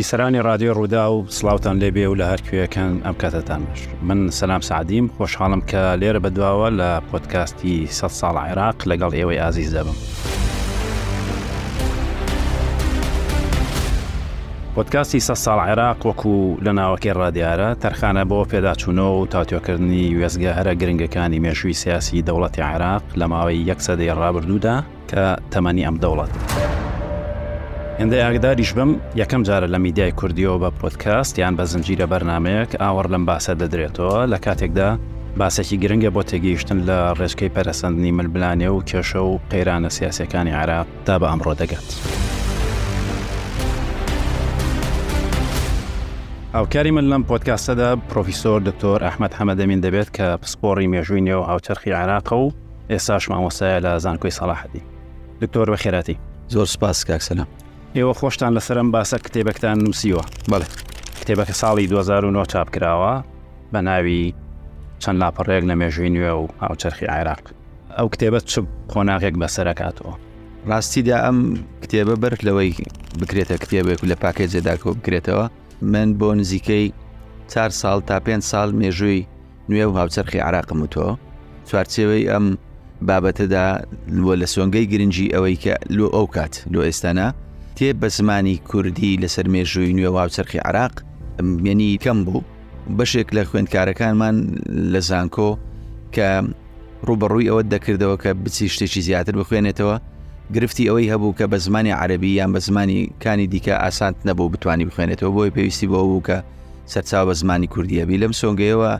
بیسەرانی رادیۆ ڕوودا و سلااوان لێبێ و لە هەرکوێەکەن ئەم کاتتان باش من سەسلام سعدیم خۆشحاڵم کە لێرە بەدواوە لە پۆتکاستی سە ساڵ عێراق لەگەڵ ئێوەی ئازیز دەبم پۆدکاستی سەد ساڵ عێراق وەکو لە ناوەکەی ڕادیارە تەرخانە بۆ پێداچوونەوە و تاوتۆکردنی وێزگە هەرە گرنگەکانی مێژووی سیاسی دەوڵەتی عێراق لە ماوەی یەک سەدەی ڕابردوودا کە تەمەنی ئەم دەوڵەت. هێندەی ئاگداریش بم یەکەم جارە لە میدیای کوردیەوە بە پۆدکاست یان بە زنجیرە بەرنمەیەک ئاوەڕ لەم باسە دەدرێتەوە لە کاتێکدا باسێکی گرنگە بۆ تێگەیشتن لە ڕێچکەی پەرەسەندنی ململانێ و کێشە و قەیرانە سیاسەکانی عراق تا بە ئەمڕۆ دەگات. هاوکاری من لەم پۆتکاسەدا پرۆفیسۆر دکتۆر ئەحمد حەمەدەمین دەبێت کە پسپۆڕی مێژووی نێو هاوچەرخی عراق و ئێساش مامۆسایە لە زانکۆی سەڵاحەتی دکتۆر بە خێراتی زۆر سپاس کاکسەلام ئێوە خۆشتان لەسرم باسە کتێبەکتان نووسیوە بەڵێ کتێبەکە ساڵی 2009 چاپ کراوە بە ناوی چەند لاپەڕەیەک لە مێژووی نوێ و هاوچەرخی عێراق ئەو کتێبە چ قۆناغێک بەسەرکاتەوە ڕاستیدا ئەم کتێبە بەر لەوەی بکرێتە کتێبێک و لە پاکێجێداکۆ بکرێتەوە من بۆ نزیکەی چار ساڵ تا پێ ساڵ مێژووی نوێ و هاوچەرخی عراقم و تۆ چوارچێوەی ئەم بابەتەدا لوە لە سۆنگەی گرنگجی ئەوەی کە لۆ ئەو کات لۆ ئێستانا تێ بە زمانی کوردی لەسەر مێژووی نوێ و هاوچەرخی عراق مێنی کەم بوو بەشێک لە خوێندکارەکانمان لە زانکۆ کە ڕوبەڕووی ئەوە دەکردەوە کە بچی شتێکی زیاتر بخوێنێتەوە گرفتی ئەوەی هەبوو کە بە زمانی عەربی یان بە زمانی کانی دیکە ئاسانت نەبوو بتانی بخوێنێتەوە بۆی پێویستی بۆ بوو کە سەرچاو بە زمانی کوردیەبی لەم سۆنگەیەوە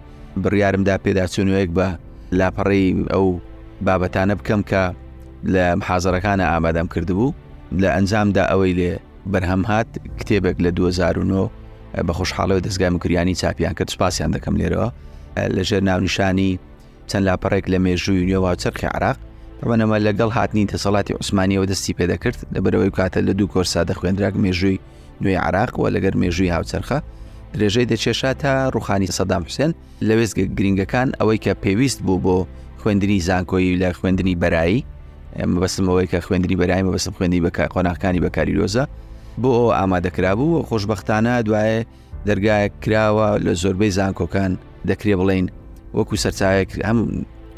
بڕیارمدا پێداچوونوەیەک بە لاپەڕی ئەو بابەتانە بکەم کە لە حازرەکانە ئامادەم کردبوو لە ئەنجامدا ئەوەی لێ بەرهەمهات کتێبێک لە 2009 بە خۆشحاڵەوە دەستگای مکریانی چاپیان کرد سپاسیان دەکەم لێرەوە لەژێر ناونیشانی چەند لاپەڕێک لە مێژووی نوێواچەرخی عراق بەمەنەوە لەگەڵ هاتنی دەسەڵاتی عوسمانیەوە دەستی پێدەکرد لە بەرەوەی کاتە لە دوو کۆرسا دەخوێندراک مێژووی نوێی عراق و لەگەر مێژووی هاوچەرخە درێژەی دەچێشا تا ڕوخانی سەدام حوسێن لە وێستگە گرینگەکان ئەوەی کە پێویست بوو بۆ خوێندنی زانکۆیی لە خوێندنی بەرایی مەبەستمەوەی کە خوێندنی بەرای مەبەستم خوێندی بە قۆناغەکانی بەکاریۆزە بۆ ئەو ئامادەکرا بوو و خۆشببختانە دوایە دەرگایەک کراوە لە زۆربەی زانکۆکان دەکرێ بڵین وەکو سەرچاوێک هەم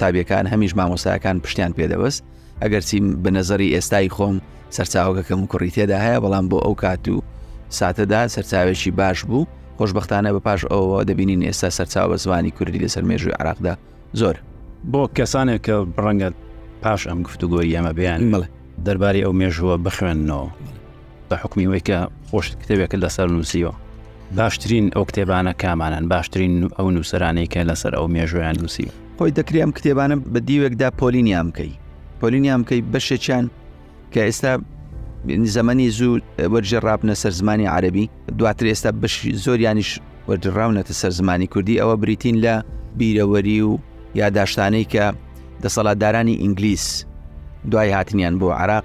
تابیەکان هەمیش مامۆستایەکان پشتیان پێدەبست ئەگەرچی بە نەزەری ئێستای خۆم سەرچاوەکە کەم و کوڕی تێدا هەیە بەڵام بۆ ئەو کات و ساتەدا سەرچاوێکی باش بوو خۆشببختانە بە پاش ئەوەوە دەبینین ئێستا سەرچاو بە زمانی کوردی لەسەر مێژووی عراقدا زۆر بۆ کەسانێک کە بڕەنگەت پاش ئەم گفتوگۆی ئەمە بیان مڵێ دەرباری ئەو مێژووە بخوێنەوە بە حکمی وەی کە خۆش کتێبێکە لەسەر نووسیوە باشترین ئەو کتێبانە کامانن باشترین ئەو نووسرانەی کە لەسەر ئەو مێژویان نووسی خۆی دەکری ئەم کتێبانە بە دیوێکدا پۆلینیان بکەی پۆلینیان بکەی بەشێکیان کە ئێستا زەمەنی زوو وەرجە ڕابنە سەر زمانی عربی دواتر ئێستا بەشی زۆریانیش وەرجڕاونەتە سەر زمانی کوردی ئەوە بریتین لە بیرەوەری و یاداشتانەی کە دەسەڵاتدارانی ئینگلیس دوای هاتنیان بۆ عراق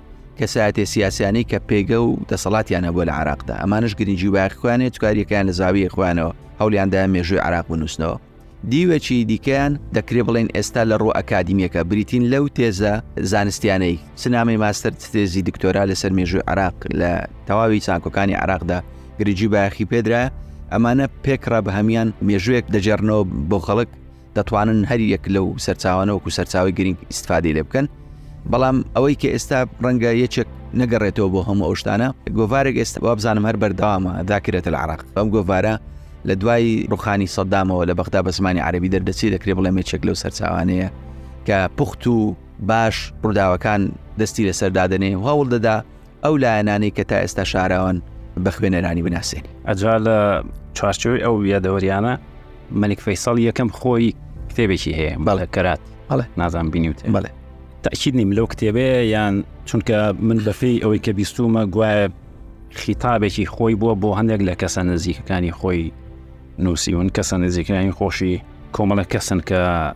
کەسایەتێ سیاسیانەی کە پێگە و دەسەڵاتیان هەبووە لە عراقدا ئەمانش گرنگجی باخوانێ توکاریەکان لە زاویە خوانەوە هەولیاندا مێژووی عراق بنووسنەوە دیوێکی دیکەیان دەکرێ بڵێن ئێستا لە ڕوو ئەکادیمیەکە بریتین لەو تێزە زانستیانەی سنامی ماستەر تێزی دکتۆرا لەسەر مێژووی عراق لە تەواوی چانکۆکانی عراقدا گرنگجی باخی پێدرا ئەمانە پێکڕا بە هەمان مێژوێک دەجێڕنەوە بۆ خەڵک دەتوانن هەر یەک لەو سەرچاوانە وەکو سەرچاوی گرنگ ئیسفادی لێ بکەن بەڵام ئەوەی کە ئێستا ڕەنگە یەکێک نەگەڕێتەوە بۆ هەموو ئەوشتانە گۆڤارێک ئێستا وابزانم هەر بەردەوامە داکرێتە لە عراق بەم گۆڤارە لە دوای ڕوخانی سەدامەوە لە بەغدا بە زمانی عربی دەردەچی دەکرێ بڵێ مێچێک لەو سەرچاوانەیە کە پوخت و باش ڕووداوەکان دەستی لەسەر دادنێ و هەوڵ دەدا ئەو لایەنانەی کە تا ئێستا شاراوان بە خوێنەرانی بناسێنی ئەجا لە چوارچەوەی ئەو یادەوەریانە مەلک فەیسەڵ یەکەم خۆی کتێبێکی هەیە بەڵێ کەات بەڵێ نازان بینیوت بەڵێ تاکیید نیم لەو کتێبەیە یان چونکە من بەفی ئەوەی کە بیستومە گوایە خیتابێکی خۆی بووە بۆ هەندێک لە کەسە نزیکەکانی خۆی نووسیون کەسە نزیکانی خۆشی کۆمەڵە کەسن کە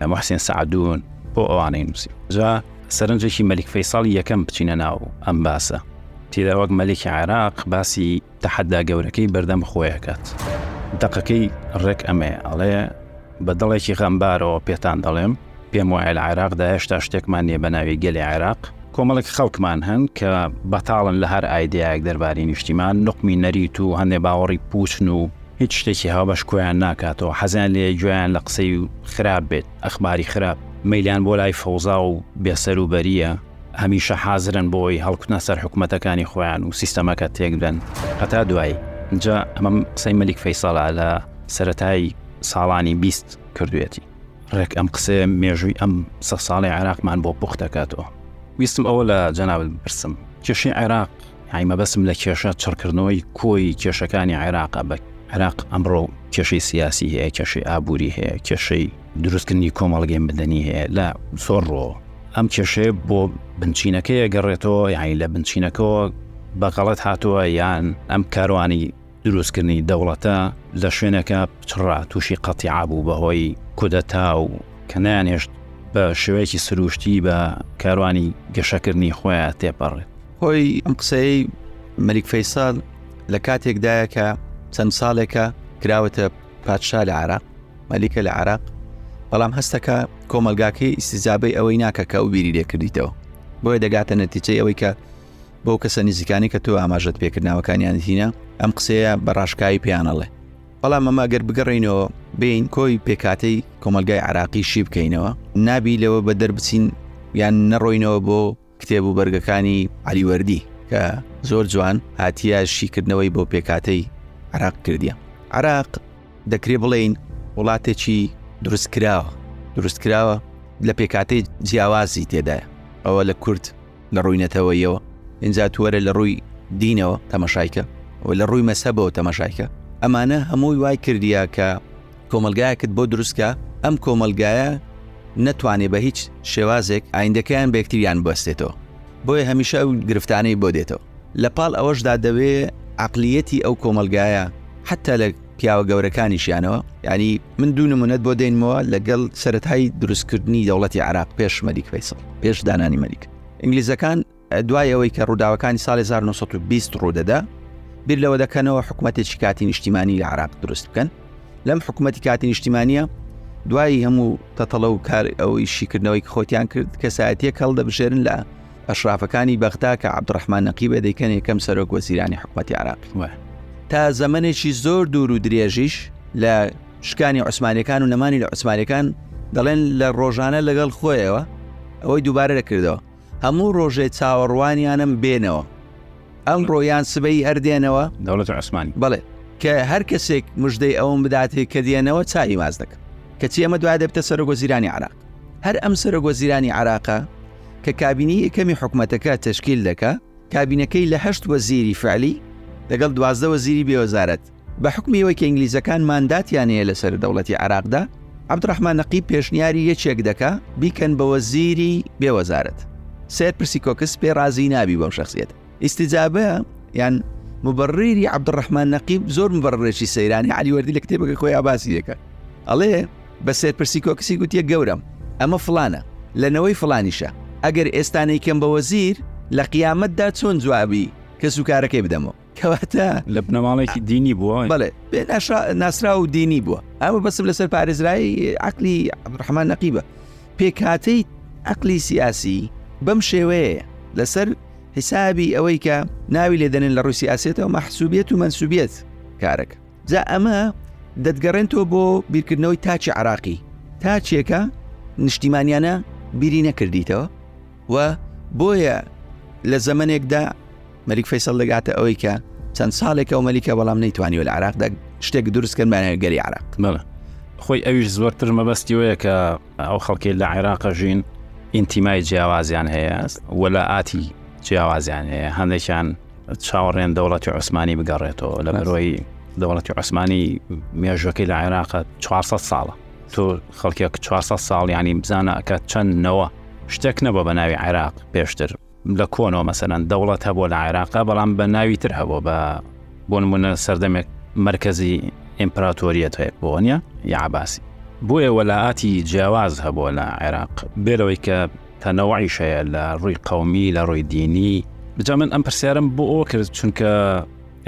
موحسین سەعدون بۆ ئەوانەی نووسی جا سەرنجێکی مەلیک فەیساڵی یەکەم بچینە ناو ئەم باسە تێدا وەک مەلێکی عێراق باسی تەحەدا گەورەکەی بەردەم خۆیەکات دەقەکەی ڕێک ئەمەیە ئەڵێ بە دڵێکی غەمبارەوە پێتان دەڵێم پێم وایە لە عێراقدا هێشتا شتێکمان نیە بە ناوی گەلی عێراق کۆمەڵێک خەڵکمان هەن کە بەتاڵن لە هەر ئایدەیەک دەربارەی نیشتیمان نقمی نەریت و هەندێ باوەڕی پوچن و هیچ شتێکی هاوبەش کۆیان ناکاتەوە، حەزیان لێیە گوێیان لە قسەی خراپ بێت، ئەخباری خراپ، مەیلیان بۆ لای فەوزا و بێسەروبەرییە، هەمیشە حازرن بۆ ئەوەی هەڵکوتنە سەر حکومەتەکانی خۆیان و سیستەمەکە تێکبدەن. هەتا دوایی. ئینجا ئەمە قسەی مەلیک فەیسەڵە لە سەرەتای ساڵانی بیست کردوویەتی. ڕێک ئەم قسەیە مێژووی ئەم سەد ساڵەی عێراقمان بۆ پوخت دەکاتەوە. ویستم ئەوە لە جەنابت بپرسم، کێشەی عێراق، یانی مەبەسم لە کێشە چڕکردنەوەی کۆی کێشەکانی عێراقە بە عراق ئەمڕۆ کێشەی سیاسی هەیە کێشەی ئابووری هەیە کێشەی دروستکردنی کۆمەڵگەی مدەنی هەیە لە زۆر ڕۆ ئەم کێشەیە بۆ بنچینەکەی گەڕێتەوە یانی لە بنچینەکەەوە بەغەڵت هاتووە یان ئەم کاروانی دروستکردنی دەوڵەتە لە شوێنەکە پچڕا تووشی قەتیعا بوو بەهۆی کودەتا و کە نەیانێشت بە شێوەیەکی سروشتی بە کاروانی گەشەکردنی خۆیان تێپەڕێت هۆی ئەم قسەی مەلیک فەیسال لە کاتێکدایە کە چەند ساڵێکە کراوەتە پادشا لە عراق مەلیکە لە عراق بەڵام هەستەکە کۆمەلگاکەی ئیسیزابەی ئەوەی ناکە کە ئەو بیری لێکردیتەوە بۆیە دەگاتە نەتیچەی ئەوەی کە بەو کەسە نزیکانی کە تۆ ئاماژەت پێکردناوەکانیان دینە ئەم قسەیە بە ڕاشکایی پێیانەڵێ بەڵام ئەمە گەر بگەڕینەوە بین کۆی پێکاتەی کۆمەلگای عراقی شی بکەینەوە نابی لەوە بە دەربچین یان نەڕۆینەوە بۆ کتێب و بەرگەکانی علیوەردی کە زۆر جوان هاتیە شیکردنەوەی بۆ پێکاتەی عراق کردیە عراق دەکرێ بڵین وڵاتێکی دروست کراوە دروست کراوە لە پێکاتی جیاوازی تێدایە ئەوە لە کورد لە ڕووی نەتەوەیەوە ئینجا توەرە لە ڕووی دینەوە تەمەشایکە و لە ڕووی مەسەبەوە تەمەشایکە ئەمانە هەمووی وای کردیا کە کۆمەلگایەکت بۆ دروستکە ئەم کۆمەلگایە نەتوانێ بە هیچ شێوازێک ئایندەکەیان بەکتریان بەستێتەوە بۆیە هەمیشە ئەو گرفتانەی بۆ دێتەوە لە پاڵ ئەوەشدا دەبێ عقلیەتی ئەو کۆمەلگایە حتا لە پیاوە گەورەکانیشیانەوە ینی من دوو نمونەت بۆ دێنمەوە لەگەڵ سەتای دروستکردنی دەوڵەتی عراق پێش مەلیک فیسڵ پێش دانانی مەلیک ئینگلیزەکان دوای ئەوەی کە ڕووداوەکانی ساڵی 1920 ڕوودەدا بیر لەوە دەکەنەوە حکوومەتێکی کاتی نیشتیمانی لە عراق دروست بکەن لەم حکوومەتتی کاتی نیشتیمانە دوایی هەموو تەتەڵە و کار ئەوەی شیکردنەوەی خۆتیان کرد کەسایەتە کەڵ دەبژێرن لە ئەشرافەکانی بەغدا کە عبدڕحمان نەقیبێ دەیکەن یەکەم سەرۆک وەزیرانی حکوومەتتی عراقی تا زەمنێکی زۆر دوور و درێژیش لە شکانی عوسمانەکان و نەمانی لە عوسمانەکان دەڵێن لە ڕۆژانە لەگەڵ خۆیەوە ئەوەی دووبارە دەکردەوە هەموو ڕۆژێ چاوەڕوانیانم بێنەوە ئەم ڕۆیان سبەی هەردێنەوە دەوڵەت عوسمانی بڵێ کە هەر کەسێک مژدەی ئەوم بداتێک کە دێنەوە چاوی ماز دەکەن کەچی ئەمە دوای دەبتە سەرۆک وەزیرانی عراق هەر ئەم سەرۆک وەزیرانی عراقە کە کابینەی یەکەمی حکومەتەکە تەشکیل دەکا، کابینەکەی لە هەشت وەزیری فعلی لەگەڵ دوازدە وەزیری بێ وەزارەت، بە حوکمی ئەوەی کە ئینگلیزەکان مانداتیان هەیە لەسەر دەوڵەتی عێراقدا، عەبدوڕەحمان نەقیب پێشنیاری یەکێک دەکا بیکەن بە وەزیری بێ وەزارەت. سێر پرسی کۆکس پێ ڕازی نابی بەم شەخسیەتە. ئیستیجابە یان مبڕیری عبدڕحمان نەقیب زۆر مبڕێکی سەیرانی علیوەردی لە کتێبەکە خۆی ئاباسی دەکە ئەڵێ بە سەرپرسی کۆکسی گوتیە گەورم ئەمە فلانە لە نەوەی فلانیشە ئەگەر ئێستانەی کەم بە وەزیر لە قیامەتدا چۆن جوابی کەس و کارەکەی بدەمەوە کەواتە لە بنەماڵێکی دینی بووە بڵێ بێ ناسرا و دینی بووە ئەمە بەسم لەسەر پارێزرایی عقلی عبدڕحمان نەقیبە پێکهاتەی عەقلی سیاسی بەم شێوەیەیە، لەسەر حیسابی ئەوەی کە ناوی لێدەنێن لە ڕووی سیاسێتەوە مەحسوبیت و منسوبیت کارەکە جا ئەمە دەتگەڕێنەوە بۆ بیرکردنەوەی تاچی عراقی تاچێکە نیشتیمانیانە بیری نەکردیتەوە و بۆیە لە زەمنێکدا مەلیک فەیسەڵ دەگاتە ئەوەی کە چەند ساڵێکە و مەلیکە بەڵام نەیتوانی لە عراقدا شتێک دروستکرد مانەگەری عراق بڵە خۆی ئەویش زۆرتر مەبەستی وەیە کە ئەو خەڵکی لە عێراقە ژین ئینتیمای جیاوازیان هەیە وەلا ئاتی جیاوازیان هەیە هەندێکیان چاوەڕێن دەوڵەتی عوسمانی بگەڕێتەوە لە بەرۆی دەوڵەتی عوسمانی مێژەکەی لە عێراقە 400 ساڵە تۆ خەڵکێک 400 ساڵ ینی بزانە ئەکە چەند نەوە شتێک نەبوو بە ناوی عێراق پێشتر لە کۆنەوە مەسەرەن دەوڵەت هەبوو لە عێراقا بەڵام بە ناوی تر هەبوو بە بۆ نمونە سەردەمێک مرکزی ئیمپراتۆریەت هەیە بۆ نیە یاعباسی بۆیە وەلااتی جیاواز هەبووە لە عێراق بێرەوەی کە تەنەوەی شەیە لە ڕووی قومی لە ڕووی دینی بجا من ئەم پرسیارم بۆ ئەو کرد چونکە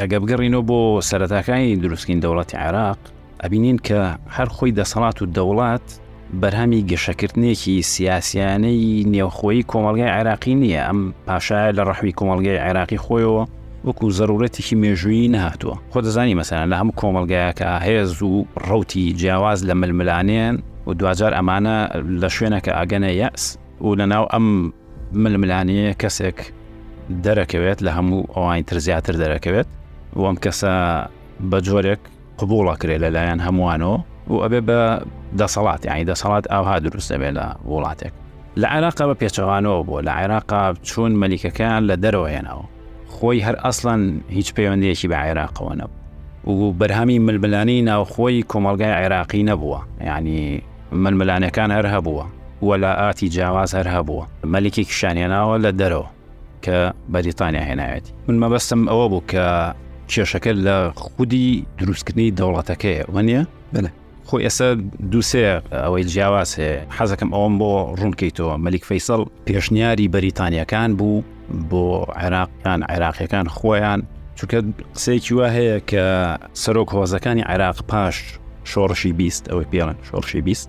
ئەگە بگەڕینەوە بۆ سەرەتاکانی دروستکین دەوڵەتی عێراق ئەبینین کە هەر خۆی دەسەڵات و دەوڵات بەرهەمی گەشەکردنێکی سیاسیانەی نێوخۆی کۆمەلگای عێراقی نییە ئەم پاشایە لە ڕەحوی کۆمەلگای عێراقی خۆیەوە وەکو زەرورەتێکی مێژوویی نهاتووە خۆ دەزانی مەسەن لە هەموو کۆمەلگایەکە هێز و ڕوتی جیاواز لە ململانێن و دوجار ئەمانە لە شوێنەکە ئەگەنە یاس و لەناو ئەم ململانەیە کەسێک دەرەکەوێت لە هەموو ئەوانی تر زیاتر دەرەکەوێت وەم کەسە بە جۆرێک قبوڵ ئەکرێت لەلایەن هەمووانەوە و ئەبێ بە دەسەڵات یانی دەسەڵات ئاها دروست دەبێت لە وڵاتێک لە عێراقا بە پێچەوانەوە بووە لە عێراقا چۆن مەلیکەکەیان لە دەرەوە هێناوە خۆی هەر ئەسلان هیچ پەیوەندیەکی بە عێراقەوە نەبوو و بەرهەمی ململانی ناوخۆی کۆمەلگای عێراقی نەبووە ینی ململانەکان هەر هەبووە و لە ئاتی جیاواز هەر هەبووە مەلیکی کشانێناوە لە دەرەوە کە بەریتانیا هێناوێتی من مەبەستم ئەوە بوو کە کێشەکە لە خودی دروستکردنی دەوڵەتەکەی وەنیە بەە خۆ ئێستا دووسێ ئەوەی جیاواز هەیە حەزەکەم ئەوم بۆ ڕوونکەیتەوە مەلیک فەیسەڵ پێشنیاری بەریتانیەکان بوو بۆ عێراقیان عێراقیەکان خۆیان چونکە قسەیەکی وا هەیە کە سەرۆک هۆزەکانی عێراق پاش شۆڕشی بیست ئەوەی پێڵن شۆڕشی بیست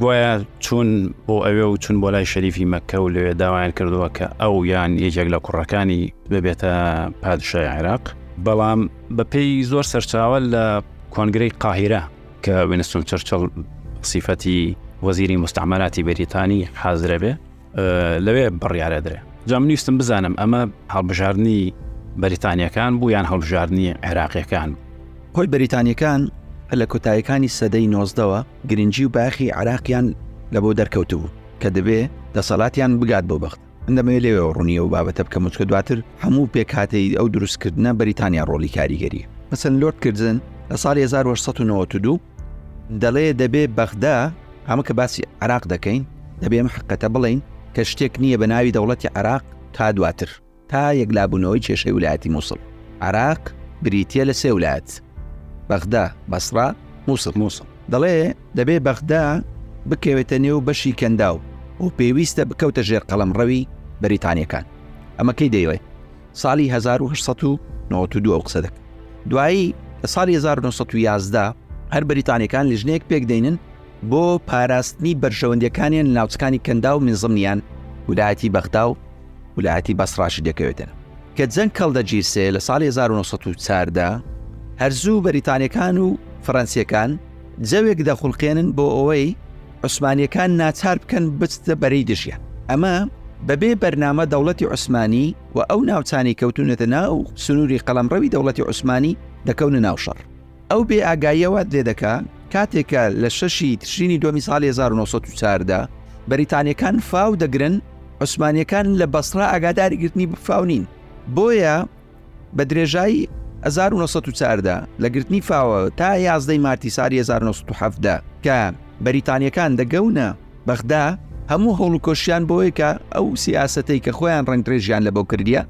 گوایە چون بۆ ئەوێ و چون بۆ لای شەریفی مەکە و لەوێ داوایان کردووە کە ئەو یان یەکێک لە کوڕەکانی ببێتە پادشای عێراق بەڵام بەپێی زۆر سەرچاوە لە کۆنگرەی قاهیرە کە وینستون چرچڵ سیفەتی وەزیری مستعمەراتی بەریتانی حازرە بێ لەوێ بڕیارە درێ جا منیستم بزانم ئەمە هەڵبژاردننی بەریتانیەکان بوو یان هەڵبژاردننی عێراقیەکان خۆی بەریتانیەکان لە کۆتایەکانی سەدەی نۆزدەوە گرنگجی و باخی عراقیان لە بۆ دەرکەوتو بوو کە دەبێ دەسەڵاتیان بگات بۆ بەخت ئەندەمەوێت لێوێ ڕوونیە و بابەتە بکە مچکە دواتر هەموو پێکاتەی ئەو دروستکردە بەریتانیا ڕۆلی کاریگەری مەسن لۆرد کردن لە ساڵی 1992 دەڵێ دەبێ بەغدا، ئەمە کە باسی عراق دەکەین، دەبێ ئەم حقیقەتە بڵێین کە شتێک نییە بە ناوی دەوڵەتی عراق تا دواتر، تا یەکلابوونەوەی کێشەی ولایەتی مووسڵ. عراق بریتییە لە سێ ولایەت، بەغدا، بەسڕا، مووسڵ. دەڵێ دەبێ بەغدا بکەوێتە نێو بەشی کەنداو و پێویستە بکەوتە ژێر قەڵەمڕەوی بەریتانییەکان. ئەمە کەی دەیڵێ؟ سالی هەزار و هەشت سەد و نەوەد و دوو ئەو قسە دەکەن. دوایی لە ساڵی هەزار و نۆ سەد و یازدە هەر بەریتانیەکان لیژنەیەک پێک دێنن بۆ پاراستنی بەرژەوەندیەکانیان لە ناوچەکانی کەندا و منزمنیان ولایەتی بەغدا و ولایەتی بەسڕاشی دەکەوێتن. کە جەنگ کەڵدەگیرسێ لە ساڵی هەزار و نۆ سەد و چار دا هەرزوو بەریتانیەکان و فەرەنسیەکان جەوێک دەخوڵقێنن بۆ ئەوەی عوسمانیەکان ناچار بکەن بچتە بەرەی دژیان ئەمە بەبێ بەرنامە دەوڵەتی عوسمانی و ئەو ناوچانی کەوتونەتە ناو سنووری قەڵەمڕەوی دەوڵەتی عوسمانی دەکەونە ناوشەڕ ئەو بێ ئاگاییەوە لێ دەکە کاتێکە لە شەشی تشرینی دومی ساڵی 1940دا بەریتانیەکان فاو دەگرن عوسمانیەکان لە بەسرا ئاگاداری گرتنی بفاونین بۆیە بە درێژایی 1940 لە گرتنی فاوە تا یازدەی مارتی ساری 1970 کە بەریتانیەکان دەگەونە بەغدا هەموو هەوڵکۆشیان بۆیە کە ئەو سیاستەی کە خۆیان ڕنگڕێژیان لە بۆ کردیە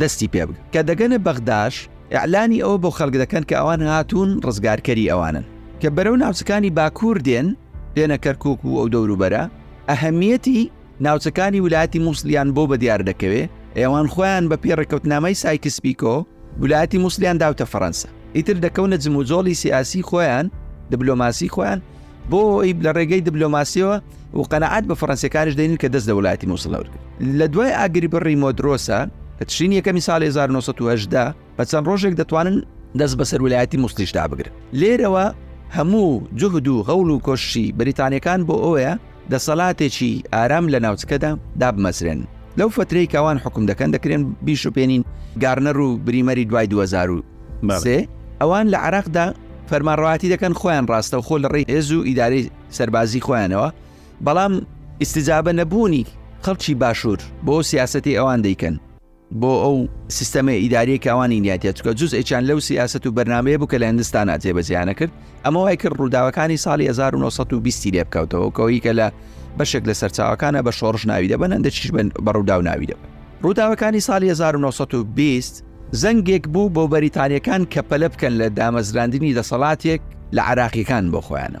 دەستی پێ بگە کە دەگەنە بەغداش ئەعلانی ئەوە بۆ خەڵک دەکەن کە ئەوان هاتوون ڕزگارکەری ئەوانن کە بەرەو ناوچەکانی باکوور دێن دێنە کەرکک و ئەو دەوروبەرە ئەهەمیەتی ناوچەکانی ویلایەتی موسڵیان بۆ بەدیار دەکەوێ ئێوان خۆیان بە پێ ڕێکەوتنامەی سایکس پیکۆ ویلایەتی موسڵیان داوتە فەرەنسا ئیتر دەکەونە جموجۆڵی سیاسی خۆیان دبلۆماسی خۆیان بۆ ئەوەی لە ڕێگەی دبلۆماسیەوە و قەنەعات بە فەرەنسیەکانش دێنین کە دەست لە ویلایەتی موسڵەور لە دوای ئاگری بڕی مۆدرۆسە لە تشرینی یەکەمی سال 1970 بە چەند ڕۆژێک دەتوانن دەست بەسەر ویلایەتی موسڵیشدا بگرن لێرەوە هەموو جهد و هەوڵ و کۆششی بریتانەکان بۆ ئەوەیە دەسەڵاتێکی ئارام لە ناوچکەدا دابمەزرێن لەو فترەی کاوان حکوم دەکەن دەکرێن بیش و پێێنین گارنەر و بریمەری دوای 2023 ئەوان لە عراقدا فەرمانڕاتی دەکەن خۆیان ڕاستە و خۆ لە ڕێی هێز و ئیدارەی سەربازی خۆیانەوە بەڵام ئیسزابە نەبوونی خەڵکی باشوور بۆ سیاستی ئەوان دەیکەن بۆ ئەو سیستەمە ئیداریە کە ئەوانی نیاتە چکە جز ئەچان لەو سیاست و بەرنمەیە بوو کە لە هندستانە جێبەجیانە کرد ئەمە وای کرد ڕووداوەکانی ساڵی 1920 لێ بکەوتەوە کەەوەی کە لە بەشێک لە سەرچاوەکانە بە شۆڕش ناوی دەبن ئەندە چیش بن بە ڕوودا و ناوی دەبن ڕووداوەکانی ساڵی 1920 زەنگێک بوو بۆ بەریتانیەکان کە پەلە بکەن لە دامەزراندنی دەسەڵاتێک لە عراقیەکان بۆ خۆیانە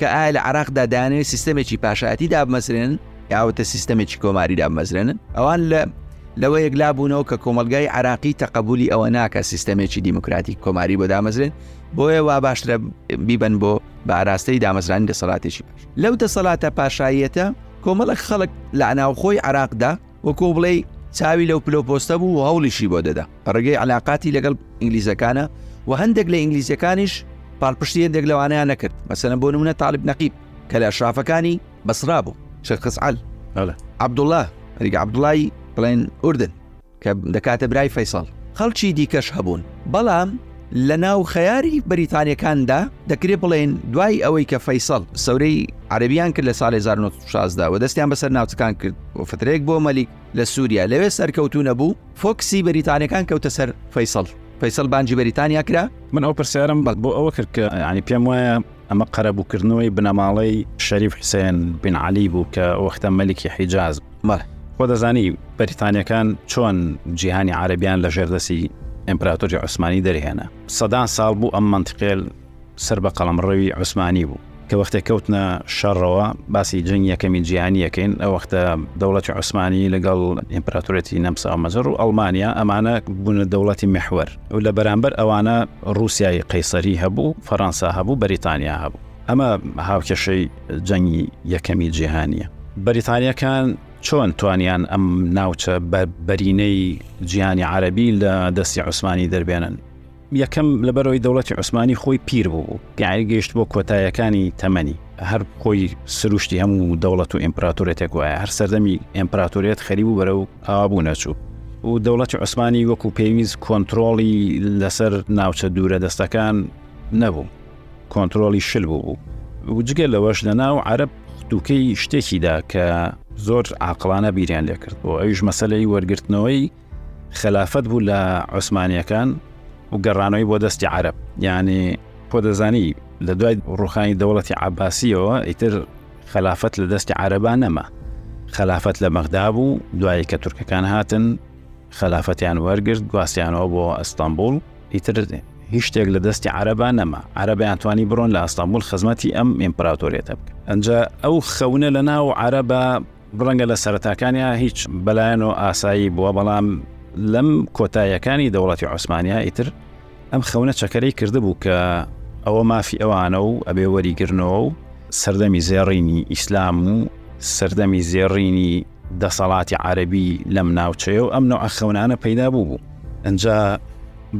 کە ئایا لە عراقدا دەیانەوێت سیستەمێکی پاشایەتی دابمەزرێنن یاوەتە سیستەمێکی کۆماری دابمەزرێنن ئەوان لە لەوە یەکلا بوونەوە کە کۆمەلگای عراقی تەقبولی ئەوە ناکە سیستەمێکی دیموکراتی کۆماری بۆ دامەزرێن بۆیە وا باشترە بیبن بۆ بە ئاراستەی دامەزرانی دەسەڵاتێکی باش لەو دەسەڵاتە پاشاییەتە کۆمەڵک خەڵک لە ناوخۆی عراقدا وەکو بڵێ چاوی لەو پلو پۆستە بوو و هەوڵیشی بۆ دەدا ڕێگەی علااقاتی لەگەڵ ئینگلیزەکانە و هەندێک لە ئینگلیزیەکانیش پاڵپشتی هەندێک لەوانیان نەکرد مەسەن بۆ نمونە تاالب نەقیب کە لە شافەکانی بەسرا بوو شخص عل عبدوڵە ریگە عبدوڵای بڵێن ئوردن کە دەکاتە برای فەیساڵ خەڵکی دیکەش هەبوون بەڵام لە ناو خەیاری بەریتانیەکاندا دەکرێ بڵێن دوای ئەوەی کە فەیسەڵ سەورەی عربیان کرد لە ساڵی 1916 و دەستیان بەسەر ناوچەکان کرد و فترێک بۆ مەلیک لە سووریا لەوێ سەرکەوتو نەبوو فۆکسی بەریتانەکان کەوتە سەر فەیسەڵ فەیسەل بانجی بەریتانیا کرا من ئەو پرسیارم بەڵ بۆ ئەوە کرد کە ینی پێم وایە ئەمە قەرەبووکردنەوەی بنەماڵەی شەریف حسێن بن عەلی بوو کە وەختە مەلیکی حیجاز بەڵێ خۆ دەزانی بەریتانیەکان چۆن جیهانی عربیان لە ژێردەسی ئەمپراتۆری عوسمانی دەرهێنا سەدان ساڵ بوو ئەم منتقێل سەر بە قەڵەمڕەوی عوسمانی بوو کە وەختێک کەوتنە شەڕەوە باسی جنگ یەکەمی جیهانیەکەین ئە وەختە دەوڵەتی عوسمانی لەگەڵ ئیمپراتورەتی نەمسا مەزەر و ئەڵمانیا ئەمانە بوونە دەوڵەتی مححور و لە بەرامبەر ئەوانە ڕووسیای قەیسەری هەبوو، فەرەنسا هەبوو، بەریتانیا هەبوو. ئەمە هاوکێشەی جەنگی یەکەمی جیهانییە. بەریتانییەکان چۆن توانیان ئەم ناوچە بە بەرینەی جیهانی عەرەبی لە دەستی عوسمانی دەربێنن؟ یەکەم، لەبەرئەوەی دەوڵەتی عوسمانی خۆی پیر بوو، یانی گەیشتبووە کۆتایەکانی تەمەنی، هەر خۆی سروشتی هەموو دەوڵەت و ئیمپراتۆرێتێک وایە، هەر سەردەمی ئیمپراتۆریەت خەریبوو بەرەو ئابوو نەچوو و دەوڵەتی عوسمانی وەکو پێویست کۆنتترۆڵی لەسەر ناوچە دوورە دەستەکان نەبوو کۆنتترۆلی شل بوو بوو وجگە لەوەش لە ناو عرب دووکەی شتێکیدا کە زۆر عقلانە بیریان لێکرد بۆ ئەویش مەسلەی وەرگرتنەوەی خلافەت بوو لە عوسمانیەکان و گەڕانەوەی بۆ دەستی عرب یعنی خۆ دەزانی لە دوای ڕوخانی دەوڵەتی عباسیەوە ئیتر خەلافەت لە دەستی عەرەبا نەما خەلافەت لە بەغدا بوو دوایی کە تورکەکان هاتن خەلافەتیان وەرگرت گواستیانەوە بۆ ئەستانبول ئیتر هیچ شتێک لە دەستی عربا نەما عربیان توانی بڕۆن لە ئەستانبول خزمەتی ئەم ئیمپراتۆریێتە بکە ئەجا ئەو خەونە لە ناو عربە ڕەنگە لە سەرەتاکانیا هیچ بەلایەن و ئاسایی بووە، بەڵام لەم کۆتاییەکانی دەوڵەتی عوسمانیا ئیتر ئەم خەونە چەکەرەی کردبوو کە ئەوە مافی ئەوانە و ئەبێ وەریگرنەوە و سەردەمی زێڕینی ئیسلام و سەردەمی زێڕینی دەسەڵاتی عەربی لەم ناوچەیە و ئەم نەوع خەونانە پەیدا بوو بوو ئەجا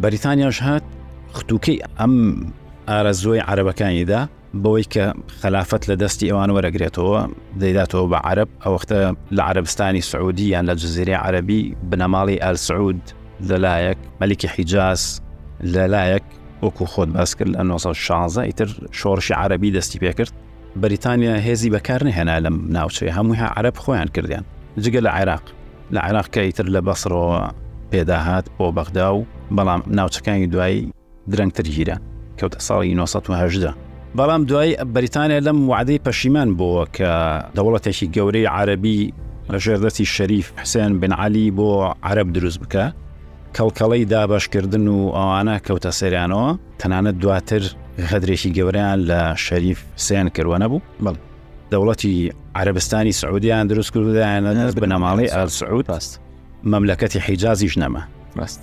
بەریتانیاش هات ختوکەی ئەم ئارەزۆی عربەکانیدا بەوەی کە خەلافەت لە دەستی ئەوان وەرەگرێتەوە دەیداتەوە بە عرب ئەوەختە لە عربستانی سعودی یان لە جززیری عربی بنەماڵی ئەل سعود لەلایەک مەلیکی حیجاز لەلایەک وەکو خۆت باس کرد لە 1916 ئیتر شۆڕشی عربی دەستی پێکرد بەریتانیا هێزی بەکار نهێنا لەم ناوچەیە هەمووها عرب خۆیان کردیان جگە لە عێراق لە عێراق کە ئیتر لە بەسرەوە پێداهات بۆ بەغدا و بەڵام ناوچەکانی دوایی درەنگتر گیرا کەوتە ساڵی نۆ سەد و هەژدە. بەڵام دوای بەریتانیا لەم وعدەی پەشیمان بووە کە دەوڵەتێکی گەورەی عەرەبی لە ژێردەستی شەریف حسێن بن عەلی بۆ عەرەب دروست بکە کەڵکەڵەی دابەشکردن و ئەوانە کەوتە سەریانەوە تەنانەت دواتر غەدرێکی گەوریان لە شەریف حسێن کردوە نەبوو بڵێ دەوڵەتی عربستانی سعودیان دروست کرددایانە بنەماڵی ئەل سعود پاست مەملەکەتی حیجازیش نەما ڕاست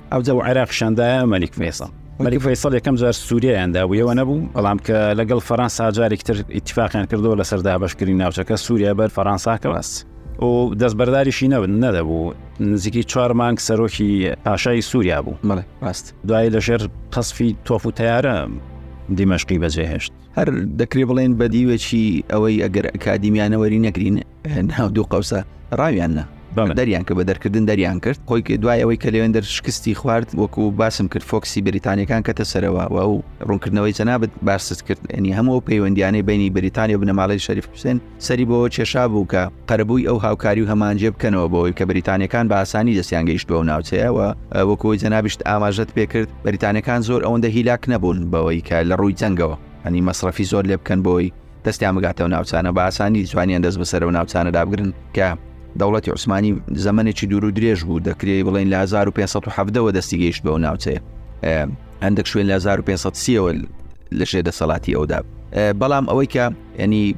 ئەوجا و عێراق شاندایە مەلیک فەیسەڵ مەلیک فەیسەڵ یەکەم جار سووریایاندا بوو ئەوە نەبوو بەڵام کە لەگەڵ فەرەنسا جارێک تر ئیتفاقیان کردەوە لەسەر دابشکردنی ناوچەکە سووریا بەر فەرەنساکەوەس و دەستبەرداریشی نەبن نەدەبوو نزیکی چوار مانگ سەرۆکی پاشای سووریا بوو مەڵێ ڕاست دوایی لەژێر قەسفی تۆف و تیارە دیمەشقی بەجێهێشت هەر دەکرێ بڵێن بەدیوێکی ئەوەی ئەگەر ئەکادیمیانەوەری نەگرین ناو دوو قەوسە ڕاویان نا دەریان کە بە دەرکردن دەریان کرد خۆی دوایەوەی کە لەوێن دەرشکستی خوارد وەکو باسم کرد فۆکسی بریتانیەکان کەتە سەرەوە و ئەو ڕوونکردنەوەی جەنابەت باست کرد ئەنی هەموو پەیوەندیانەی بینی بریتانیا بنەماڵی شەریف حوسێن سەری بۆەوە کێشا بوو کە قەرەبووی ئەو هاوکاری و هەمانجێ بکەنەوە بۆی کە بریتانیەکان بە ئاسانی دەستیان گەیشتووە و ناوچەیەوە وەکوی جەنابیشت ئاماژەت پێ کرد بریتانەکان زۆر ئەوەندە هیلاک نەبوون بەوەی کە لە ڕووی جەنگەوە ئەنی مەصرفی زۆر لێ بکەن بۆی دەستیان بگاتەوە ناوچانە بە ئاسانی توانیان دەست بەسەرەوە ناوچانە دابگرن کە دەوڵەتی عوسمانی زەمنێکی دوور و درێژ بوو دەکرێت بڵین لە 1570ەوە دەستی گەیشت بەو ناوچەیە هەندێک شوێن لە 1530ەوە لە شێ دەسەڵاتی ئەودا بەڵام ئەوەی کە ینی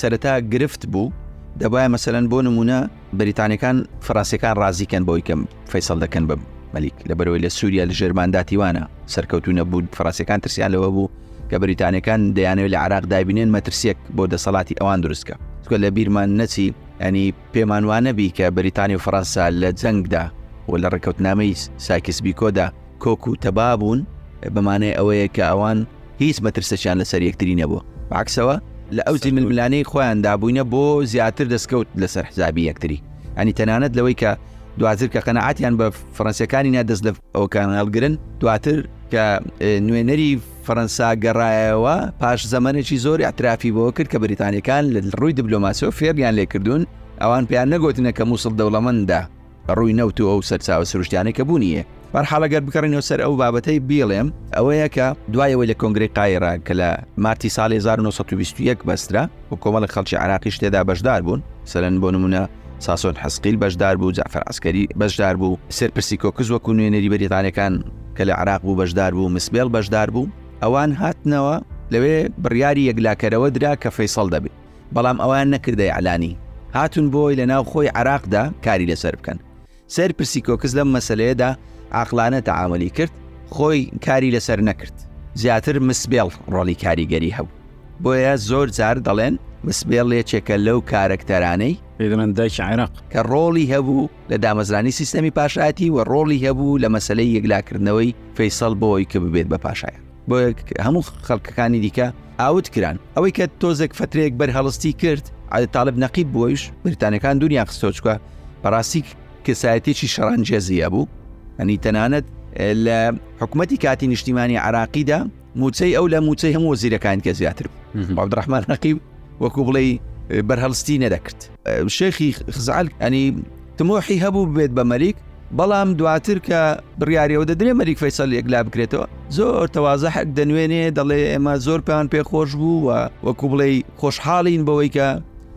سەرەتا گرفت بوو دەبایە مەسەرەن بۆ نمونە بەریتانیەکان فەرەنسیەکان ڕازی کەن بەوەی کەم فەیسەڵ دەکەن بە مەلیک لە بەرەوەی لە سووریا لە ژێرمانداتیوانە سەرکەوتو نەبوو فەرەنسیەکان ترسیان لەوە بوو کە بەریتانیەکان دەیانەوە لە عراق دابینێن مەترسیەک بۆ دەسەڵاتی ئەوان دروستکە چکە لە بیرمان نەچی ینی پێمانوانەبی کە بەریتانی و فەرەنسا لە جەنگدا و لە ڕێککەوتنامەی ساکیس بیکۆدا کۆک و تەبا بوون بە مانای ئەوەیە کە ئەوان هیچ مەترسەکیان لەسەر یەکتری نەبووە، بەعەکسەوە لە ئەوجی ململانێی خۆیاندا بووینە بۆ زیاتر دەستکەوت لەسەر حسابی یەکتری، یانی تەنانەت لەوەی کە دواتر کە قەناعەتیان بە فەرەنسیەکانی نا دەست لە ئەوکان هەڵگرن، دواتر کە نوێنەری فەرەنسا گەڕایەوە پاش زەمەنێکی زۆر ئیعترافی بەوە کرد کە بەریتانیەکان لە ڕووی دبلۆماسیەوە فێڵیان لێکردوون، ئەوان پێیان نەگۆتنە کە موسڵ دەوڵەمەندە. ڕووی نەوت و ئەو سەرچاوە سروشتیانەی کە بوونی هەیە. بەرحاڵ ئەگەر بگەڕێنەوە سەر ئەو بابەتەی بیڵێم ئەوەیە کە دوای ئەوەی لە کۆنگرەی قایرا کە لە مارتی ساڵی 1920 بەسترا و کۆمەڵی خەڵکی عراقیش تێدا بەشدار بوون سەرەن بۆ نمونە ساسۆن حەسقیل بەشدار بوو جعفر عسکەری بەشدار بوو سەرپرسی کۆکز وەکو نوێنەری بەریتانەکان کە لە عراق بوو بەشدار بوو مسبێڵ بەشدار بوو ئەوان هاتنەوە لەوێ بڕیاری یەکلاکەرەوە درا کە فەیسەڵ دەبێت بەڵام ئەویان نەکردە ئیعلانی، هاتوون بۆی لە ناو خۆی عێراقدا کاری لەسەر بکەن. سێر پرسی کۆکس لەم مەسەلەیەدا عاقڵانە تەعامولی کرد، خۆی کاری لەسەر نەکرد. زیاتر مس بێڵ ڕۆڵی کاریگەری هەبوو. بۆیە زۆر جار دەڵێن مس بێڵ یەکێکە لەو کارەکتەرانەی، پێی دەڵێن دایکی عێراق، کە ڕۆڵی هەبوو لە دامەزرانی سیستەمی پاشایەتی و ڕۆڵی هەبوو لە مەسەلەی یەکلاکردنەوەی فەیسەڵ بۆی کە ببێت بە پاشایان. بۆ هەموو خەڵکەکانی دیکە ئاوت کران ئەوەی کە تۆزێک فترێک بەر هەڵستی کرد عادە تاالب نەقیب بوویش بریتانەکان دنیا خستۆچکە بەڕاستی کەسایەتێکی شەڕانجێزیە بوو ئەنی تەنانەت لە حکوومەتی کاتی نیشتیمانی عراقیدا موچەی ئەو لە موچەی هەموو زیرەکان کە زیاتر بابدرحمان نەقیب وەکو بڵێ بەرهەڵستی نەدەکرد شێخی خزعل ئەنی تمۆحی هەبوو بێت بە مەریک بەڵام دواتر کە بڕیارەوە دەدرێ مەریک فیسەل یەکلا بکرێتەوە زۆر تەوازە حەک دەنوێنێ دەڵێ ئێمە زۆر پێیان پێ خۆش بوو و وەکو بڵێ خۆشحاڵین بەوەی کە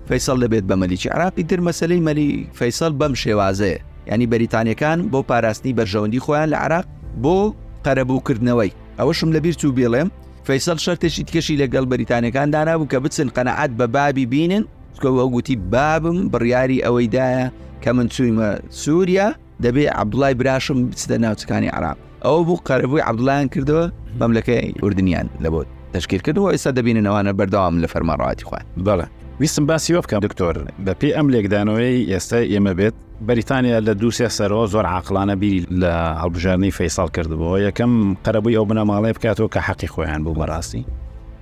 فیسەل دەبێت بە مەلیکی عراقی تر مەسلەی مەلی فیسەل بەم شێوازەیە ینی بەریتانیەکان بۆ پاراستنی بەرژەوەندی خۆیان لە عراق بۆ قەرەبووکردنەوەی ئەوەشم لەبیر چوو بێڵێم فیسەل شەرتێکی تکەشی لەگەڵ بەریتانەکان دانابوو کە بچن قەنەعات بە بابی بینن چکە وە گوتی بابم بڕیاری ئەوەی دایە کە من چوویمە سووریا دەبێ عبدڵای براشم بچدە ناوچەکانی عراق ئەو بوو قەرەبووی عبدڵیان کردەوە مەملەکەی ئوردنیان لە بۆت تشکیل کردەوە ئێستا دەبینەوانە بەردەوام لە فەرمانڕاتی خوان بەڵە ویستم باسی وە بکەم دکتۆر بە پێی ئەم لێکدانەوەی ئێستا ئێمە بێت بەریتانیا لە دووسێ سەرەوە زۆر عقلانە بیری لە هەڵبژاردنی فەیساڵ کردبووەوە یەکەم قەرەبووی ئەو بنەماڵەیە بکاتەوە کە حەقی خۆیان بوو بەڕاستی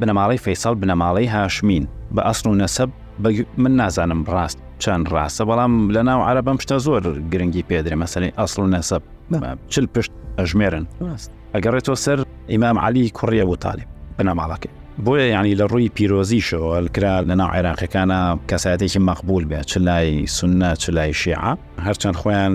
بنەماڵەی فەیسەڵ بنەماڵەی هاشمین بە ئەسڵ و نەسەب بەگ من نازانم ڕاست چەند ڕاستە بەڵام لە ناو عرب بەم شتە زۆر گرنگی پێدرێ مەسەری ئەسڵ و نەسەب چل پشت ئەژمێرن ئەگەڕێتەوە سەر ئیمام علی کوڕیە بۆ تاالب بنەماڵەکەی بۆیە یعنی لە ڕووی پیرۆزیشەوە کرا لە ناو عێراقەکانە کەسایەتێکی مەقبول بێت چ لای سنە چ لای شێعە هەرچەند خۆیان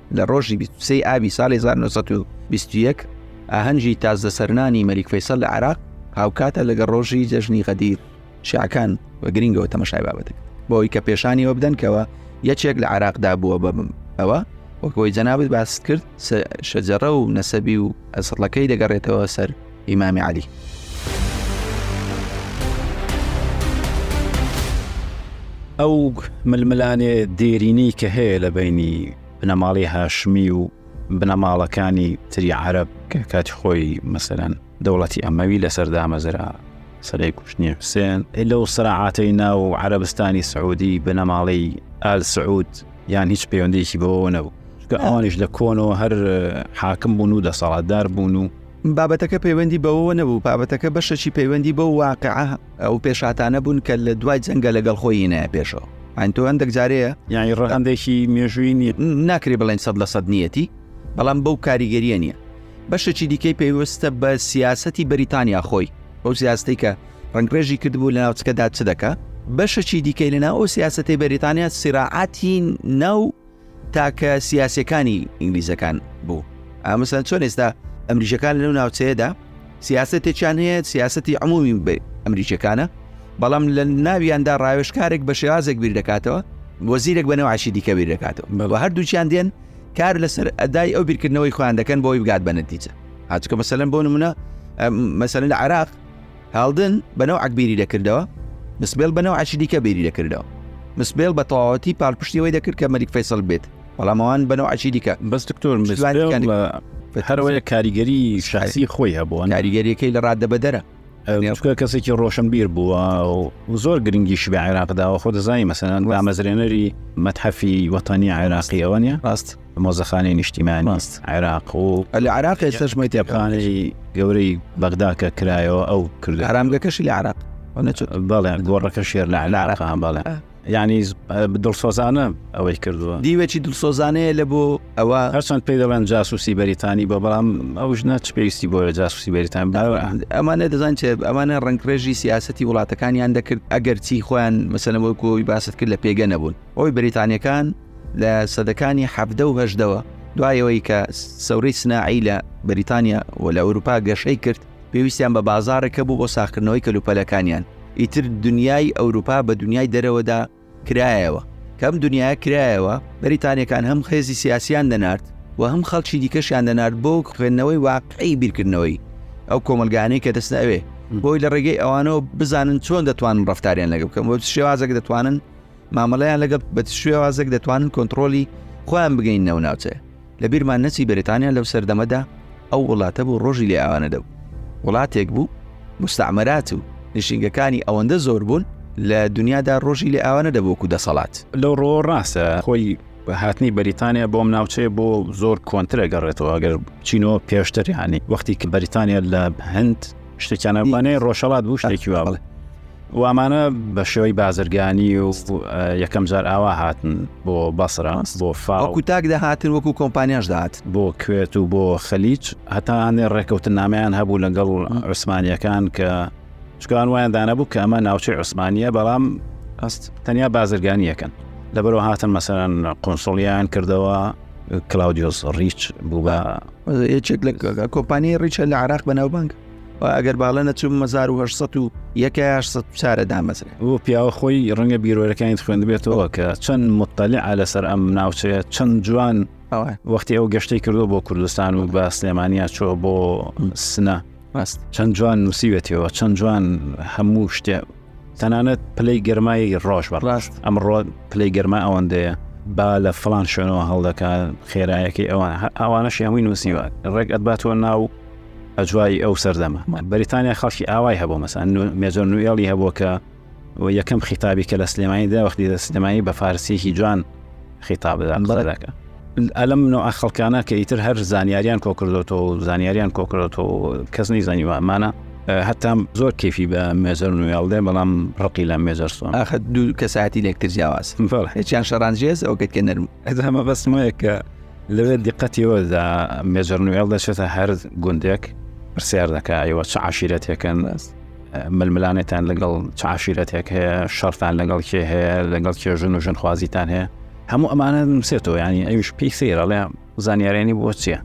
لە ڕۆژی 23 ئابی ساڵی 1920 ئاهەنگی تازە سەرنانی مەریک فەیسەل لە عراق هاوکاتە لەگە ڕۆژی جەژنی غەدیر شعکان بە گرنگەوە تەمەشای بابەتێک بۆی کە پێشانیەوە بدەنکەوە یەکێک لە عراقدا بووە بەبم ئەوە وەکەوەی جەنابێت باست کرد شەجەڕە و نەسەبی و ئەسڵەکەی دەگەڕێتەوە سەر ئیمامی عەلی. ئەو ململانێ دێرینەی کە هەیە لە بینی بنەماڵی هاشمی و بنەماڵەکانی تری عرب کە کاتی خۆی مەسەرەن دەوڵەتی ئەمەوی لەسەر دامەزرا سەرەی کوشتنی حوسێن لەو سرعاتەی ناو و عربستانی سعودی بنەماڵی ئال سعود یان هیچ پەیوەندێکی بەوە نەبوو ئەوانش لە کۆنەوە هەر حاکم بوون و دەسەڵاتدار بوون و بابەتەکە پەیوەندی بەوەوە نەبوو بابەتەکە بەشەچی پەیوەندی بەو واقعە ئەو پێشاتانە بوون کە لە دوای جەنگە لەگەڵ خۆی هینایە پێشەوە ئەتۆ هەندێک جارەیە یانی ڕەهندێکی مێژووی نیە ناکری بڵێن سەد لە سەد نیەتی بەڵام بەو کاریگەریە نییە بەشەکی دیکەی پێویستە بە سیاستی بەریتانیا خۆی ئەو سیاستەی کە ڕنگڕێژی کردبوو لە ناوچەکەدا چ دەکە بەشەکی دیکەی لەنا ئەو سیاستەی بەریتانیا سیراعاتی ناو تاکە سیاسەکانی ئینگلیزەکان بوو ئامسان چۆن ئێستا ئەمریشەکان لەو ناوچەیەدا سیاستێکیان هەیە سیاستی عمومی ئەمریکەکانە بەڵام لە ناویاندا ڕاوێشکارێک بە شێوازێک بیر دەکاتەوە وەزیرێک بەنەوەعاشی دیکە بیر دەکاتەوە بە هەردووچیان دێن کار لەسەر ئەدای ئەو بیرکردنەوەی خۆیان دەکەن بۆی بگات بە نەتیجە هاتوکە مەسەن بۆ نمونە مەسەن لە عراق هالدن بە نەوعەک بیری دەکردەوە، مسبێل بە نەوعەکی دیکە بیری دەکردەوە. مسبێل بە تەواوەتی پالپشتی ئەوەی دەکرد کە مەلیک فەیسەل بێت، بەڵام ئەوان بە نەوعەکی دیکە. بەس دکتۆر مسبێل هەرەوەیە کاریگەری شاسی خۆی هەبووە، کاریگەریەکەی لە ڕادەبەدەرە. نێوچکە کەسێکی ڕۆشنبیر بووە و زۆر گرنگی شبە عێراقداوە خۆ دەزای مەسەن دامەزرێنەری مەتحەفی وەتانی عێراقیەوە نیە ڕاست مۆزەخانەی نیشتیمانی عێراق و لە عراق ئێستاش مەی تێپخانەی گەورەی بەغدا کە کرایەوە ئەو کرد هەرامگەکەشی لە عراق بەڵێ گۆڕەکە شێر لە عراق بەڵێ یعنی دڵسۆزانە ئەوەی کردووە دیوێکی دڵسۆزانەیە لە بۆ ئەوە هەرچەند پێی دەڵێن جاسوسی بەریتانی بە بەڵام ئەوش نە چ پێویستی بۆە جاسوسی بەریتان ئەمانە دەزان چێ ئەمانە ڕنگڕێژی سیاستی وڵاتەکانیان دەکرد ئەگەر چی خۆیان مەسەنەوەکۆی باست کرد لە پێگە نەبوون ئەوی بەریتانیەکان لە سەدەکانی حەفدە و هەژدەوە دوای ئەوەی کە سەورەی سناعی لە بەریتانیا و لە ئەوروپا گەشەی کرد پێویستیان بە بازارێکە بوو بۆ ساخکردنەوەی کەلوپەلەکانیان ئیتر دنیای ئەوروپا بە دنیای دەرەوەدا کرایەوە کەم دنیا کرایەوە بەریتانیەکان هەم خێزی سیاسیان دەنارد و هەم خەڵکی دیکەشیان دەنارد بۆ خوێندنەوەی واقعی بیرکردنەوەی ئەو کۆمەلگانەی کە دەستە ئەوێ بۆی لە ڕێگەی ئەوانەوە بزانن چۆن دەتوانن ڕفتاریان لەگە بکەم بۆ شێوازێک دەتوانن مامەڵەیان لەگەڵ بە شێوازێک دەتوانن کۆنتترۆلی خۆیان بگەین نەو ناوچەیە لە بیرمان نەچی بەریتانیا لەو سەردەمەدا ئەو وڵاتە بوو ڕۆژی لێ ئەوانە دەبوو وڵاتێک بوو مستعمەرات و نشینگەکانی ئەوەندە زۆر بوون لە دنیادا ڕۆژی لێ ئەوانە دەبووکو دەسەڵات لەو ڕۆ ڕاستە خۆی هاتنی بەریتانیا بۆم ناوچەیە بۆ زۆر کۆنترە گەڕێتەوە ئەگەر چینەوە پێشتر هاانی وەختی کە بەریتانیا لە هەند شتێکیانەوانەیە ڕۆژەڵات بوو شتێکی واڵێ و ئەمانە بە شێوەی بازرگانی و یەکەم جار ئاوا هاتن بۆ بەسرە بۆ فاوەکو تاک دەهاتن وەکو کۆمپانیاش دەهات بۆ کوێت و بۆ خەلیج هەتانێ ڕێکەوتن نامیان هەبوو لەگەڵ عوسمانیەکان کە چکان وایان دانەبوو کە ئەمە ناوچەی عوسمانیە بەڵام ئەست تەنیا بازرگانیەکەن لەبەرەوە هاتن مەسەرەن قۆنسڵیان کردەوە کلااودیۆس ڕیچ بوو بە یەکێک لە کۆمپانیای ڕیچە لە عراق بەناوبانگ ئەگەر باڵە نەچوو 1970 دامەزرێ بۆ پیاوە خۆی ڕەنگە بیرۆەکانی خوێندبێتەوە کە چەند متتەلی ئالە سەر ئەم ناوچەیە چەند جوان وەختی ئەو گەشتەی کردو بۆ کوردستان و بە سلێمانیا چۆ بۆ سنە چەند جوان نووسیوێتەوە چەند جوان هەموو شتێ تەنانەت پلەی گەرمایی ڕۆژ بە ڕاست ئەمڕۆ پلەی گەرما ئەوەندەیە با لە فلان شوێنەوە هەڵدەکات خێرایەکی ئەوان ئەوانەشی هەمووی نووسیوە ڕێک ئەدباتەوە ناو ئەجوایی ئەو سەردەمە بەریتانیا خەڵکی ئاوای هەبوو مەسان مێجۆر نوێڵی هەبووە کە و یەکەم خیتابی کە لە سلێمانی داوەختی لە سلێمانی بە فارسیەکی جوان خیتاب دەدات قسە دەکات ئەلم نوع خەڵکانە کە ئیتر هەر زانیاریان کۆکردۆتەوە و زانیاریان کۆکردۆتەوە کەس نەی زانیوانمانە هەتام زۆر کیفی بە مێزەر نوێڵدێ بەڵام ڕقی لە مێزەرسۆن ئاخە دوو کەساتی لەکتر جیاواز هیچیان شەرانجێز ئەو کەت کە نەرم ئەزمە بەسمەیە کە لەوێت دیقەتیەوە دا مێزەر نوێڵ دەچێتە هەر گوندێک پرسیار دەکە ئەوە چ عشیرەتێکن ململانێتان لەگەڵ چ عشیرەتێک هەیە شەرتان لەگەڵ کێ هەیە لەگەڵ کێ ژن و ژن خوازیتان هەیە هەموو ئەمانە نووسێتەوە ینی ئەوش پێی سەیرەڵێ زانیارێنی بۆ چییە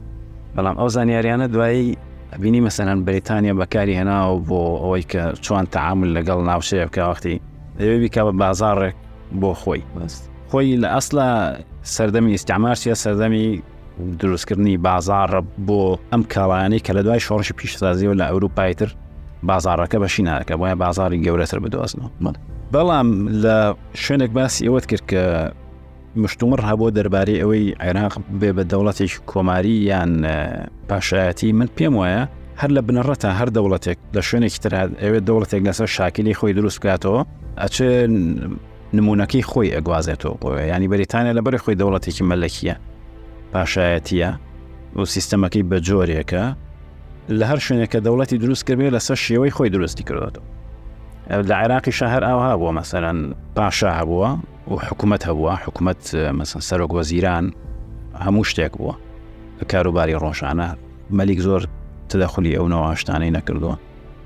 بەڵام ئەو زانیاریانە دوایی بینی مەسەرەن بریتانیا بەکاری هێناوە بۆ ئەوەی کە چۆن تعامل لەگەڵ ناوچەیە بکەوەختی دەوێ بیکە بە بازارڕێک بۆ خۆی بەست خۆی لە ئەسلا سەردەمی ئیسعمارسیە سەردەمی دروستکردنی بازاڕە بۆ ئەم کاڵایانەی کە لە دوای شۆڕشی پیشسازیەوە لە ئەوروپای تر بازارەکە بەشی ناکە بۆیە بازاری گەورەتر بدۆزنەوە من بەڵام لە شوێنێک باسی ئەوەت کرد کە مشتومڕ هەبوو دەربارەی ئەوەی عێراق بێ بە دەوڵەتێک کۆماری یان پاشایەتی من پێم وایە هەر لە بنەڕەتە هەر دەوڵەتێک لە شوێنێکی ترات ئەوێت دەوڵەتێک لەسەر شاکلی خۆی دروست بکاتەوە ئەچێ نمونەکەی خۆی ئەگوازێتەوە بۆ ینی بەریتانیا لە بەری خۆی دەوڵەتێکی مەلەکیە پاشایەتە و سیستەمەکەی بە جۆرێکە لە هەر شوێنێکە دەوڵەتی دروست کردێ لەسەر شێوەی خۆی دروستی کردێتەوە لە عێراقی شەهر ئاها بووە مەسەرەن پاشا هەبووە و حکوومەت هەبووە حکوومەت مەسن سەرۆک وەزیران هەموو شتێک بووە کاروباری ڕۆژانە مەلیک زۆر تدەخلی ئەو نەواشتانەی نەکردووە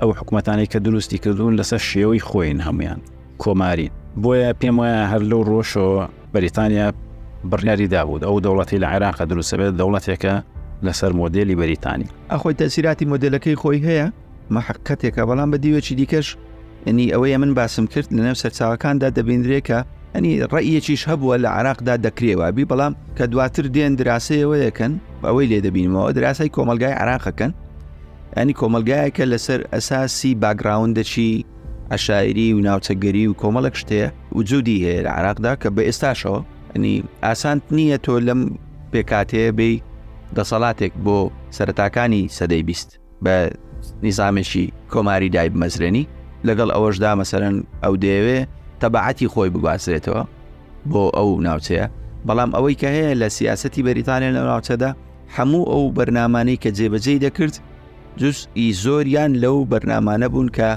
ئەو حکومەتانەی کە دروستی کردوون لەسەر شێوەی خۆین هەمویان کۆمارین بۆیە پێم وایە هەر لەو ڕۆژەوە بەریتانیا بڕیاری دابوو ئەو دەوڵەتی لە عێراق دروستەبێت دەوڵەتێکە لەسەر مۆدلی بەریتانی ئەخۆی تەسیراتی مۆدلەکەی خۆی هەیە مەحقەتێکە بەڵام بە دیوێکی دیکەش ئەنی ئەوەیە من باسم کرد لە نێو سەرچاوەکاندا دەبیندرێکە ئەنی ڕێیەکیش هەبووە لە عراقدا دەکرێوابی بەڵام کە دواتر دێن دراسەیەوەیەکەن بەوەی لێ دەبینمەوە دراسای کۆمەلگای عراقەکەن ینی کۆمەلگایەکە لەسەر ئەساسی باگراوندەچی عشاعری و ناوچەگەری و کۆمەڵک شتەیە وجودی هەیە لە عراقدا کە بە ئێستاشەوە ئەنی ئاسانت نییە تۆ لەم پێکاتەیە بی دەسەڵاتێک بۆ سەرتاکانی سەدەی بیست بە نیزانامێکی کۆماری دای بمەزرێنی لەگەڵ ئەوەشدا مەسەرەن ئەو دەیەوێ تەبعەتی خۆی بگوازرێتەوە بۆ ئەو ناوچەیە بەڵام ئەوەی کە هەیە لە سیاستی بەریتانیا لە ناوچەدا هەموو ئەو بەرنامانەی کە جێبەجێی دەکرد جز ئی زۆریان لەو بەرنامانە بوون کە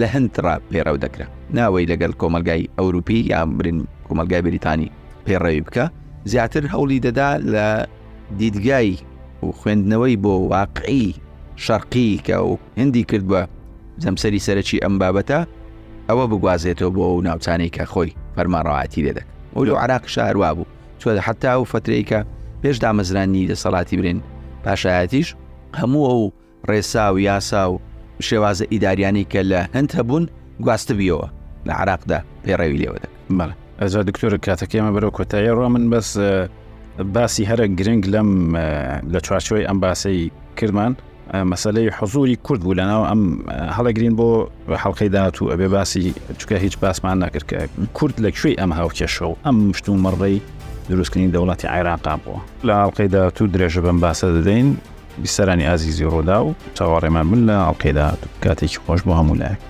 لە هەند ڕا پێڕەو دەکرا ناوەی لەگەڵ کۆمەلگای ئەوروپی یا برین کۆمەلگای بریتانی پێڕەوی بکە زیاتر هەوڵی دەدا لە دیدگای و خوێندنەوەی بۆ واقعی شەرقی کە و هندی کرد بە جەمسەری سەرەکی ئەم بابەتە ئەوە بگوازێتەوە بۆ ئەو ناوچانەی کە خۆی فەرمانڕاتی لێ دەکە و لە عراق شاروا بوو چۆدە حتا ئەو فترەی کە پێش دامەزرانی دەسەڵاتی برێن پاشایەتیش هەموو ئەو ڕێسا و یاسا و شێوازە ئیداریانی کە لە هەند هەبوون گواستبیەوە لە عراقدا پێڕەوی لێوە دەکەن ئەزا دکتۆر کاتەکەمە بەرەو کۆتایی ڕۆ من بەس باسی هەرە گرنگ لەم لە چوارچۆی ئەم باسی کردمان مەسلەی حزوری کورد بوو لەناو ئەم هەڵەگرین بۆ حڵلقەی داهاتوو ئەبێ باسی چکە هیچ باسمان نەکرد کە کورد لە کوێی ئەم هاوکێشە و ئەم مشتوم مەڕڕی دروستکردنی دەوڵەتی عێراقا بووە لە ئاڵلقەی داهاتوو درێژە بەم باسە دەدەین بیسەرانی ئازیزی ڕۆدا و چاوەڕێمان من لە ئاڵلقەی داهاتوو کاتێکی خۆش بۆ هەموو لایە